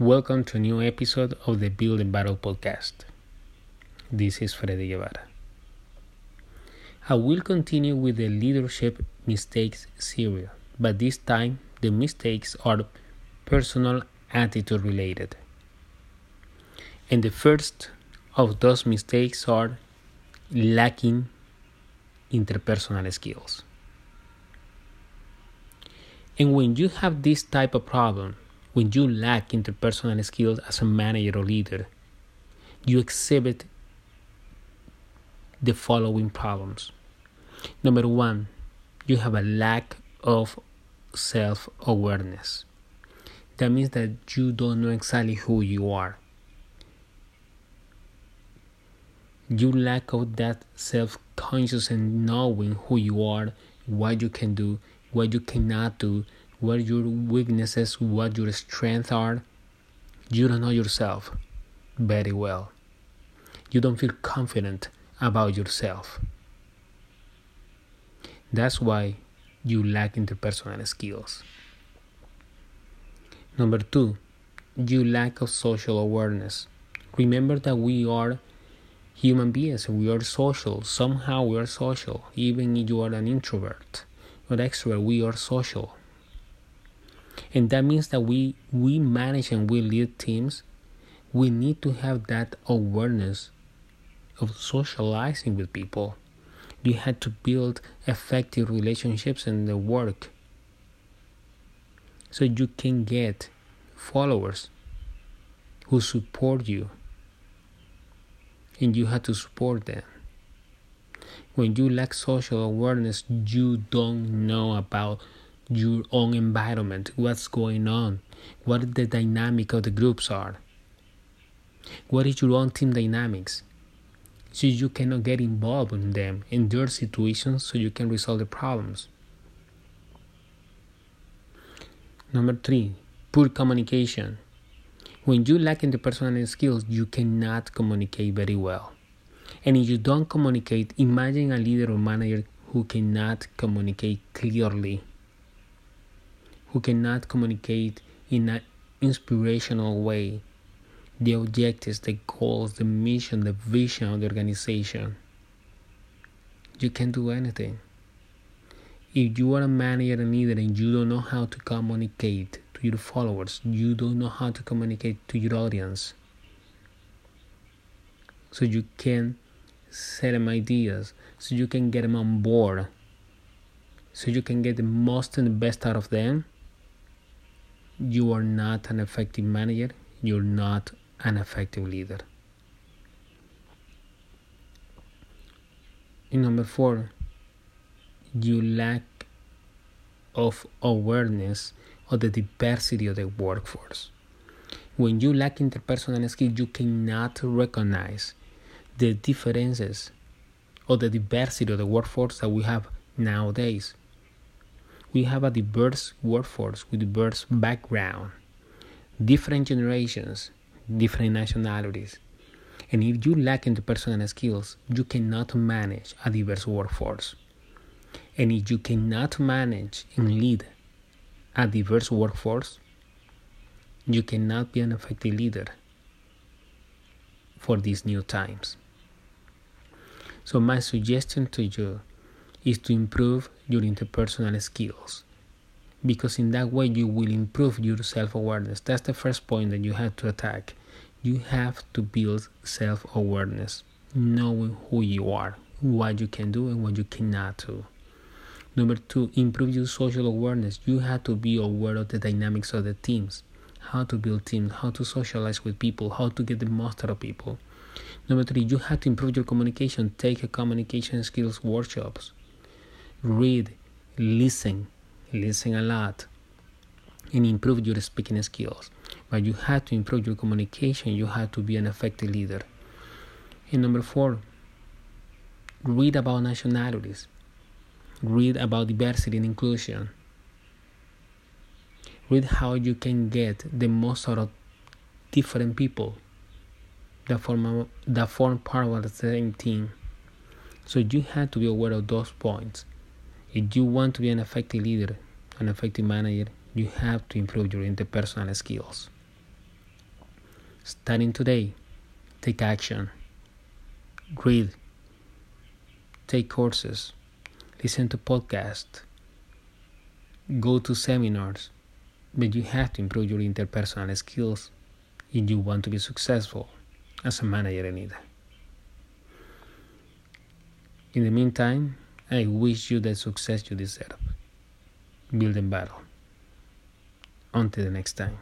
Welcome to a new episode of the Build and Battle podcast. This is Freddy Guevara. I will continue with the leadership mistakes series, but this time the mistakes are personal attitude related. And the first of those mistakes are lacking interpersonal skills. And when you have this type of problem, when you lack interpersonal skills as a manager or leader, you exhibit the following problems. Number one, you have a lack of self awareness. That means that you don't know exactly who you are. You lack of that self conscious and knowing who you are, what you can do, what you cannot do, what your weaknesses, what your strengths are. You don't know yourself very well. You don't feel confident about yourself. That's why you lack interpersonal skills. Number two, you lack of social awareness. Remember that we are human beings we are social. Somehow we are social. Even if you are an introvert or extrovert, we are social and that means that we we manage and we lead teams. We need to have that awareness of socializing with people. You had to build effective relationships in the work. So you can get followers who support you. And you have to support them. When you lack social awareness you don't know about your own environment, what's going on, what the dynamic of the groups are, what is your own team dynamics, so you cannot get involved in them in their situations so you can resolve the problems. Number three, poor communication. When you lack interpersonal skills, you cannot communicate very well. And if you don't communicate, imagine a leader or manager who cannot communicate clearly who cannot communicate in an inspirational way the objectives, the goals, the mission, the vision of the organization. You can't do anything. If you are a manager and leader and you don't know how to communicate to your followers, you don't know how to communicate to your audience. So you can sell them ideas, so you can get them on board, so you can get the most and the best out of them you are not an effective manager, you're not an effective leader. In number four, you lack of awareness of the diversity of the workforce. When you lack interpersonal skills, you cannot recognize the differences or the diversity of the workforce that we have nowadays we have a diverse workforce with diverse background, different generations, different nationalities. And if you lack interpersonal skills, you cannot manage a diverse workforce. And if you cannot manage and lead a diverse workforce, you cannot be an effective leader for these new times. So, my suggestion to you is to improve your interpersonal skills. Because in that way you will improve your self-awareness. That's the first point that you have to attack. You have to build self-awareness knowing who you are what you can do and what you cannot do. Number two improve your social awareness. You have to be aware of the dynamics of the teams. How to build teams how to socialize with people how to get the most out of people. Number three you have to improve your communication. Take a communication skills workshops read, listen, listen a lot, and improve your speaking skills. But you have to improve your communication, you have to be an effective leader. And number four, read about nationalities, read about diversity and inclusion. Read how you can get the most out of different people that form, that form part of the same team. So you have to be aware of those points. If you want to be an effective leader, an effective manager, you have to improve your interpersonal skills. Starting today, take action. Read. Take courses. Listen to podcasts. Go to seminars. But you have to improve your interpersonal skills if you want to be successful as a manager in it. In the meantime, I wish you the success you deserve. Build and battle. Until the next time.